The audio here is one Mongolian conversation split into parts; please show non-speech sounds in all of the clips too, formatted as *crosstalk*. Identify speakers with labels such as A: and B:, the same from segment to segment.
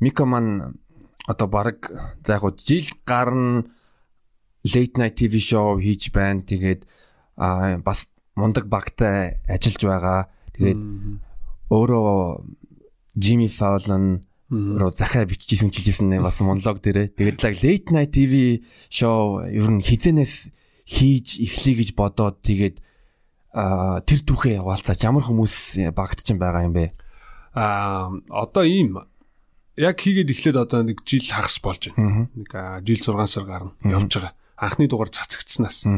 A: Мика маань одоо баг за яг жил гарна late night TV show хийж байна. Тэгээд бас мундаг багтай ажиллаж байгаа. Тэгээд өөрөө Jimmy Fallon руу захаа биччихсэн чилжсэн бас монолог дээрээ. Тэгээд лаг late night TV show ер нь хизэнээс хийж эхлэе гэж бодоод тэгээд тэр түүхээ яваалцаач ямар хүмүүс багт ч байгаа юм бэ?
B: Аа одоо ийм яг хийгээд эхлээд одоо нэг жил хагас болж байна. Нэг жил 6 сар гарна явж байгаа. Анхны дугаар цацагдсанаас.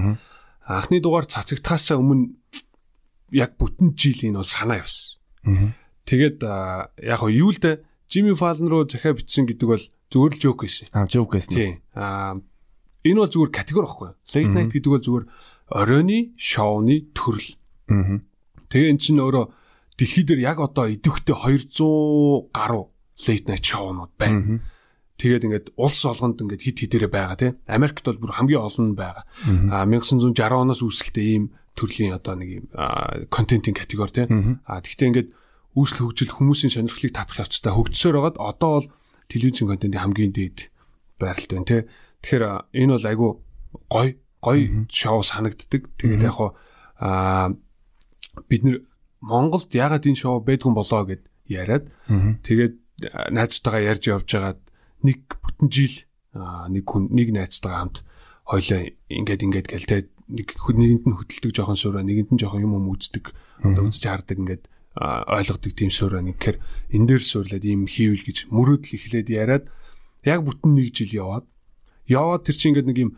B: Анхны дугаар цацагдхаас өмнө яг бүтэн жил энэ бол санаа явсан. Тэгээд яг нь юу л дээ Jimmy Fallon руу захиа бичсэн гэдэг бол зүгээр л joke гэсэн.
A: Аа joke гэсэн.
B: Тийм. Аа энэ бол зүгээр категори байхгүй. Late night гэдэг бол зүгээр оройны шоуны төрөл. Аа. Тэгээ эн чинь өөрөө дэлхий дээр яг одоо идэвхтэй 200 гаруй late night шоунууд байна. Тэгээд ингээд улс олгонд ингээд хит хитээрээ байгаа тийм. Америкт бол бүр хамгийн олон байгаа. Аа 1960 оноос үүсэлтэй ийм төрлийн одоо нэг ийм контентын категори тийм. Аа тэгвэл ингээд үүсэл хөгжил хүмүүсийн сонирхлыг татах явцтай хөгжсөөр байгаад одоо бол телевизийн контентын хамгийн дээд байралт байна тийм. Тэгэхээр энэ бол айгүй гой гой шоу санагддаг. Тэгээд яг аа бид нэр Монголд ягаад энэ шоу байдгүй болоо гэд яриад тэгээд найзтайгаа ярьж явж байгаад нэг бүтэн жил нэг хүн нэг найзтайгаа хамт хоёлоо ингээд ингээд гээл те нэг нэгэнд нь хөдөлдөг жоохон суураа нэгэнд нь жоохон юм юм үздэг одоо үзэж хардаг ингээд ойлгодог тийм суураа нэг гэхээр энэ дээр суурлаад ийм хийвэл гэж мөрөөдөл эхлээд яриад яг бүтэн нэг жил яваад яваад тэр чинь ингээд нэг юм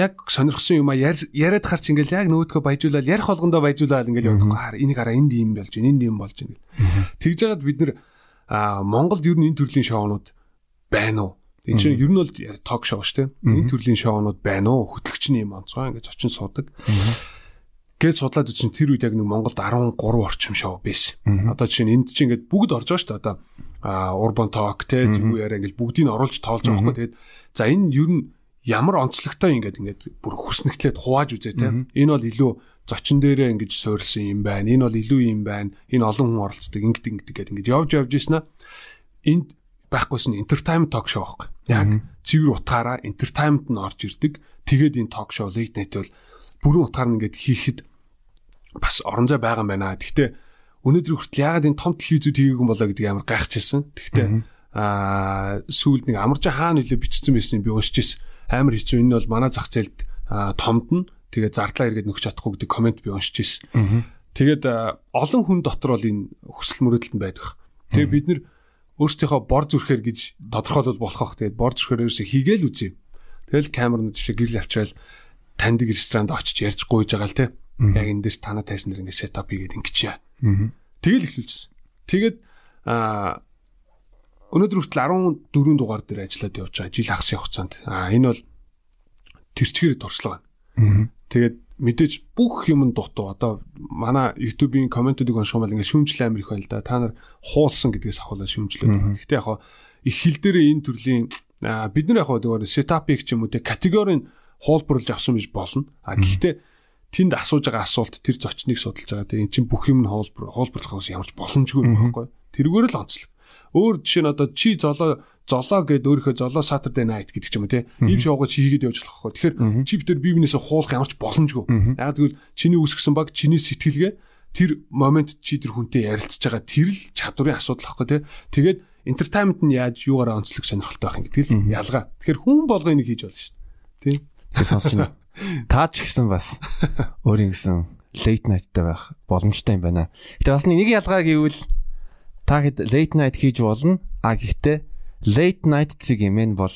B: яг сонирхсан юм а яриад харч ингээл яг нөгөөдхөө баяжуулаад ярих болгондоо баяжуулаад ингээл явдаг. Хаар энийг хараа энд юм болж байна, энд юм болж байна. Тэгж жагаад бид нэр а Монголд ер нь энэ төрлийн шоунууд байна уу? Энэ чинь ер нь бол ток шоу шүү дээ. Энэ төрлийн шоунууд байна уу? Хөтлөгчний юм онцгой ингээд зочин суудаг. Гээд судлаад үзсэн тэр үед яг нэг Монголд 13 орчим шоу байсан. Одоо жишээ нь энд чинь ингээд бүгд орж байгаа шүү дээ. Одоо урбан ток те зүг яриа ингээд бүгдийг нь оруулж тоолж байгаа хгүй. Тэгээд за энэ ер нь ямар онцлогтой ингээд ингээд бүр хүснэгтлээд хувааж үзээ те. Энэ бол илүү зочин дээрээ ингэж суурилсан юм байна. Энэ бол илүү юм байна. Энэ олон хүн оролцдог ингэдэг ингэдэг гэдэг ингэж явж явж ийсэн аа. Энд байхгүйсэн entertainment talk show байхгүй. Яг цэвэр утгаараа entertainment нь орж ирдэг. Тэгээд энэ talk show late night бол бүрэн утгаар нь ингэж хийхэд бас орон зай байгаа юм байна. Гэхдээ өнөөдөр хүртэл ягаад энэ том телевизүүд хийгээгүй болоо гэдэг амар гайхчихсан. Гэхдээ аа сүүлд нэг амарч хаана нөлөө бичсэн байсан би уншиж ирсэн. Амар хэцүү энэ бол манай зах зээлд томд нь тэгээ зардлаа эргээд нөхч чадахгүй гэдэг комент би уншиж ирсэн. Тэгээд олон хүн дотор бол энэ хүсэл мөрөөдөлд байдаг. Тэгээ бид нэр өөрсдийнхөө бор зүрхээр гэж тодорхойлол болох бах. Тэгээд бор зүрхээр ерөөсө хийгээл үзье. Тэгэл камерны төвшө гэрэл авчраал таньдаг ресторанд очиж ярьж гуйж байгаа л те. Яг энэ дэс танаа тайсан дэр ингээд сетап хийгээд ингэчээ. Тэгэл эхлүүлсэн. Тэгээд а өнөөдөр хүртэл 14 дугаар дээр ажиллаад явж байгаа. Жил хагас явах цаанд. А энэ бол тэрчгээр туршлага байна. Тэгээд мэдээж бүх юм дутуу одоо манай YouTube-ийн комментуудыг юм бол ингээд шүүмжлэл амир их байл да. Та нар хуулсан гэдгээс ахуулаад шүүмжлээд байна. Гэхдээ яг их хил дээрээ энэ төрлийн бид нар яг зөвөр сетапик ч юм уу те категорийн хуулбарлаж авсан гэж болно. А гэхдээ тэнд асууж байгаа асуулт тэр зочныг судалж байгаа. Тэгээ эн чинь бүх юм нь хуулбар хуулбарлахаас ямарч боломжгүй байхгүй. Тэргээр л онцлог. Өөр жишээ нь одоо чи золоо золоо гэд өөрийнхөө золоо Saturday night гэдэг ч юм уу те. Ийм шоугаа чи хийгээд явж болох байхгүй. Тэгэхээр чи битэр бие биенээсээ хуулах ямарч боломжгүй. Яг тэгвэл чиний үүсгэсэн баг чиний сэтгэлгээ тэр момент чи тэр хүнтэй ярилцж байгаа тэр л чадварын асуудал ахгүй те. Тэгээд entertainment нь яаж юугаараа онцлог сонирхолтой байх юм гэдэг л ялгаа. Тэгэхээр хүн болгоо энийг хийж болно шүү дээ. Тий.
A: Тэр сонсч байна. Та ч гэсэн бас өөрийн гэсэн late night-тай байх боломжтой юм байна. Гэтэ бас нэг ялгаа гэвэл та хэд late night хийж болно. А гэхдээ late night цэг юм энэ бол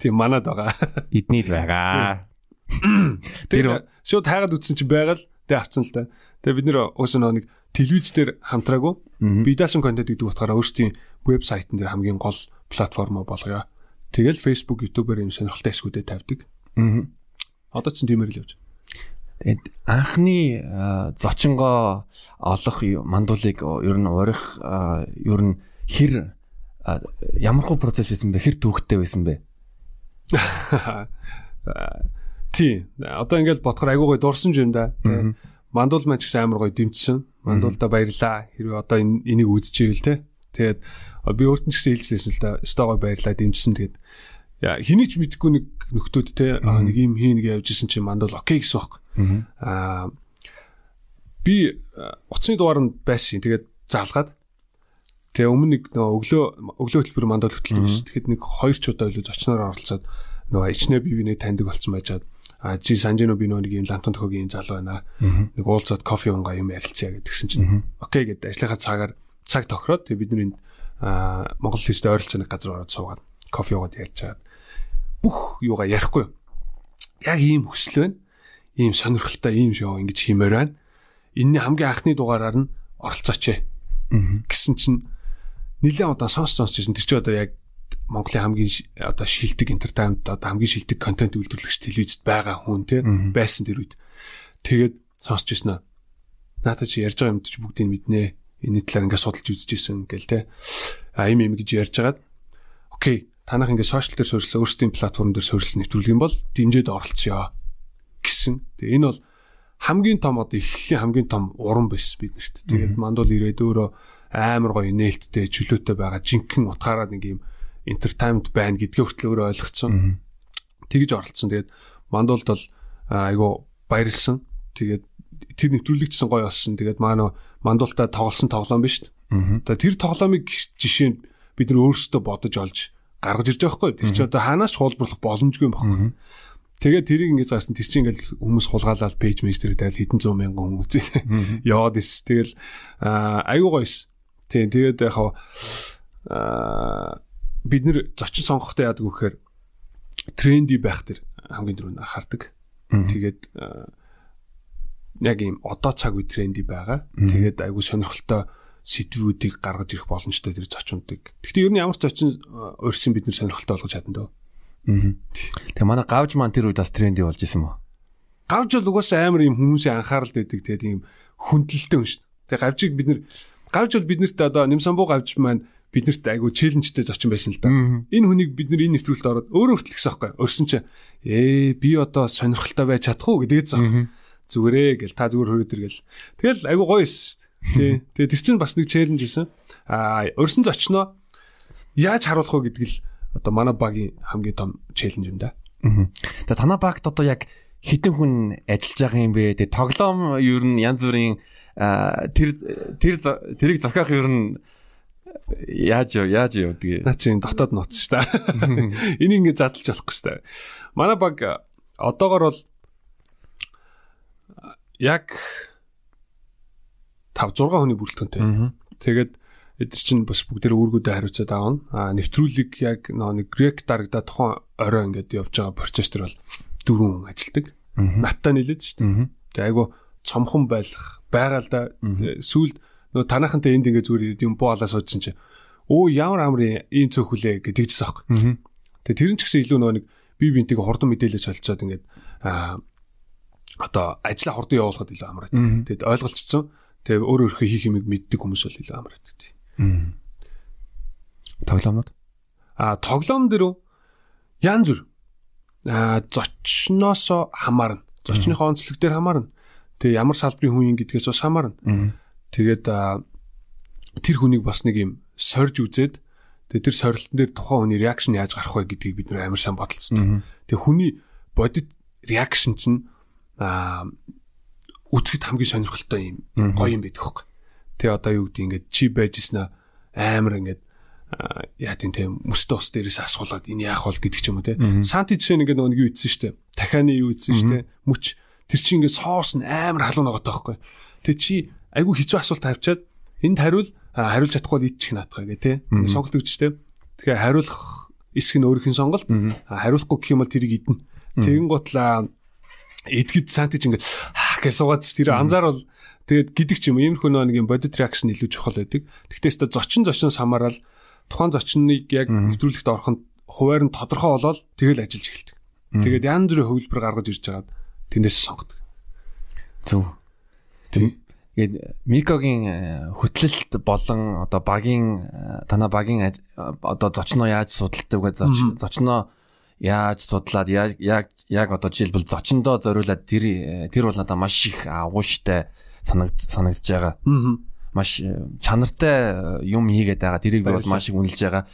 B: тийм манад байгаа.
A: Эднийд байгаа. *coughs*
B: Тэр шууд хайгаад үтсэн чи байгаал тэг авцсан л та. Тэгээ бид нэр өөсөө нэг телевиз дээр хамтраагүй. Бидаасан контент гэдэг утгаараа өөрсдийн вебсайтн дээр хамгийн гол платформ болгоё. Тэгэл Facebook, YouTube-ээр юм сонирхолтой эсгүүдэд тавьдаг. Аа. Одоо ч тиймэр л явж.
A: Тэгээд анхны зочингоо олох мандуулыг ер нь урих ер нь хэр ямар хуу процесс байсан бэ? Хэр төвхтэй байсан бэ? *laughs*
B: Тий. Одоо ингээд бодохоор айгуу гой дурсан юм да. Мандуул маань ч гэсэн амар гой дэмжсэн. Мандуулда баярлаа. Хэрвээ одоо энийг үзчихэвэл те. Тэгээд Би өөрт нь ч гэсэн хэлж лээсэн л да. Стогоо баярлаа дэмжсэн тэгээд яа хэний ч мэдгүй нэг нөхдөөд те нэг юм хийн гэж явж исэн чинь мандал окей гэсэн баг. Аа би утасны дугаар нь байсан. Тэгээд залгаад тэгээ өмнө нэг нөгөө өглөө өглөө хөтөлбөр мандал хөтөлдөг ш. Тэгэхэд нэг хоёр ч удаа илүү зочноор оролцоод нөгөө ичнээ би биний таньдаг болсон байжаад а чи санжино би нэг юм лантон төхөгийн залуу байна. Нэг уулзаад кофе унгаа юм ярилцъя гэдгсэн чинь окей гэдэг ажлынхаа цагаар цаг тохироод тэгээ бидний а Монгол хэлтэй ойролцоо нэг газар ороод суугаад кофе уугаад ярьж чаад бүх юугаа ярихгүй. Яг ийм хүсэл байна. Ийм сонирхолтой ийм шоу ингэж хиймээр байна. Энэний хамгийн анхны дугаараар нь оролцооч гэсэн чинь нэлээд удаа сонс сонсч байсан. Тэр чинь одоо яг Монголын хамгийн одоо шилдэг entertainment одоо хамгийн шилдэг контент үйлдвэрлэгч телевизэд байгаа хүн те байсан тэр үед. Тэгээд сонсч ирсэн аа. Наата чи ярьж байгаа юм чи бүгдийг мэднэ. Энэ талаар ингээд судалж үзэж исэн гэл те. А им им гэж ярьж хагаад окей танах ингээд сошиал дээр суурилсан өөрсдийн платформ дээр суурилсан нэвтрүүлэг юм бол дэмжээд оролцъё гэсэн. Тэгээ энэ бол хамгийн том одоо эхлэлийн хамгийн том уран байсан биднэрт. Тэгээд мандуул ирээд өөрөө амар гоё нээлттэй чөлөөтэй байгаа жинхэнэ утгаараа нэг юм entertainment байна гэдгээ хүртэл өөрөө ойлгоцсон. Тэгж оролцсон. Тэгээд мандуулд бол айгу баярлсан. Тэгээд тэр нэвтрүүлэгчсэн гоё болсон. Тэгээд маань мандуултаа тоглосон тоглоом биш дээ. Тэр тоглоомыг жишээ нь бид нар өөрсдөө бодож олж гаргаж ирж байгаа хгүй. Тэр чинь одоо хаанаас ч хуулбарлах боломжгүй юм багхгүй. Тэгээд тэрийг ингэж гасан тэр чинь ингээл хүмүүс хулгаалаад пэйж дээр тавил хэдэн зуун мянган хүмүүс яваад ис. Тэгэл айгуу гоёс. Тийм тэгээд яг аа бид нэр зочин сонгохдоо яадаг вэ гэхээр тренди байх тэр хамгийн түрүүнд анхаардаг. Тэгээд яг ийм одоо цаг үе тренди байгаа. Тэгээд айгүй сонирхолтой сэдвүүдийг гаргаж ирэх боломжтой тэр зочнуудыг. Гэхдээ ер нь ямар ч зочин урьсан бид нэр сонирхолтой болгож чадна дөө.
A: Тэгээ манай гавж маань тэр үед бас тренди болж исэн мө.
B: Гавж бол угаасаа амар ийм хүмүүсийн анхаарал дэдэг тэгээд ийм хүндлэлтэй юм шүү. Тэгээ гавжийг бид нэр гавж бол биднэрт одоо Нимсамбуу гавж маань биднэрт айгу челленжтэй зочин байсан л да. Энэ хүнийг бид нар энэ нэвтрүүлэлд ороод өөрөө гисэн байхгүй. Өрсөн чи ээ би одоо сонирхолтой байж чадах уу гэдгийг заа. Зүгээрээ гэл та зүгээр хөрөөд иргээл. Тэгэл айгу гоё дээ. Тий. Тэгээ тэр чинь бас нэг челленж байсан. Аа өрсөн зочноо яаж харуулах вэ гэдгийг л одоо манай багийн хамгийн том челленж юм да.
A: Тэгээ танаа багт одоо яг хитэн хүн ажиллаж байгаа юм бэ? Тэгээ тоглоом ер нь янз бүрийн тэр тэр тэрийг зохиох ер нь Яаж яа яаж явдгийг.
B: Наа чинь дотоод нууц ш та. Энийг ингэ задлж болохгүй ш та. Манай баг одоогор бол яг 5 6 хүний бүрэлдэхүүнтэй. Тэгээд эдгээр чинь бас бүгдээ үүргүүдэд хариуцаад аавна. А нэвтрүүлэг яг нэг грек дарагдаа тухайн орой ингээд явж байгаа процесс төр бол дөрвөн ажилдаг. Наттай нийлээд шүү дээ. Тэгээ айгу цомхон байх байгаа л да. Сүүлд нөгөө танахантай энд ингээ зүгээр юм буу алаа суужсан чи өө ямар амар ийм цөөхүлээ гэдэгчсэн аахгүй. Тэгээ тэр нь ч гэсэн илүү нөгөө нэг бие биентэйг хурдан мэдээлэл солилцоод ингээд аа одоо ажлаа хурдан явуулахад илүү амар байдаг. Тэгэд ойлголцсон. Тэгээ өөр өөрхөө хийх юмыг мэддэг хүмүүс бол илүү амар байдаг.
A: Тоглоомнууд
B: аа тоглоом дөрөв ян зүр аа зочноосоо хамаарна. Зочныхоо онцлог дээр хамаарна. Тэгээ ямар салбарын хүн юм гэдгээс бас хамаарна. Тэгээд тэр хүнийг бас нэг юм сорж үзээд тэгээд тэр сорилтын дээр тухайн хүний реакшн яаж гарах вэ гэдгийг бид нэр амар сайн бодолцсон. Тэгээд хүний бодит реакшн чинь аа үзэхэд хамгийн сонирхолтой юм гоё юм байдаг хөөе. Тэгээ одоо юу гэдэг ингээд чи байжснаа амар ингээд яа тийм тийм мөстө ус дээрээс асуулаад энэ яах вэ гэдэг ч юм уу те. Санти жишээ нэг нэг юу ийдсэн штэ. Дахианы юу ийдсэн штэ. Мүч тэр чинь ингээд соос нь амар халуун байгаа таахгүй. Тэгээ чи айгүй хэцүү асуулт тавьчаад энд хариул хариулж чадахгүй л иччих наатгаа гэ тэ. Сонголт өгчтэй. Тэгэхээр хариулах эсэх нь өөрийнх нь сонголт. Хариулахгүй гэх юм бол тэрийг идэнэ. Тэгэн готлаа эдгэд сантич ингээд гэж суугаад тэр анзаарвал тэгээд гидэх ч юм иймэрхүү нэг юм бодит реакшн илүү чухал байдаг. Гэхдээ өстө зочин зочноос хамаарал тухайн зочныг яг нэвтрүүлэгт ороход хуваар нь тодорхой болоод тэгэл ажиллаж эхэлдэг. Тэгээд янз бүрийн хөвлбөр гаргаж ирж байгаад тэндээс сонгодог.
A: Зөв. Тэгээд Микогийн э, хөтлөлт болон одоо багийн э, танаа багийн одоо зочноо яаж судалдаг вэ? Зочноо яаж судлаад яг яг одоо жишээлбэл зочиндоо зориулаад тэр э, тэр бол надад маш их агууштай санагд санагдж байгаа. маш чанартай юм хийгээд байгаа. Тэрийг би бол маш их үнэлж байгаа.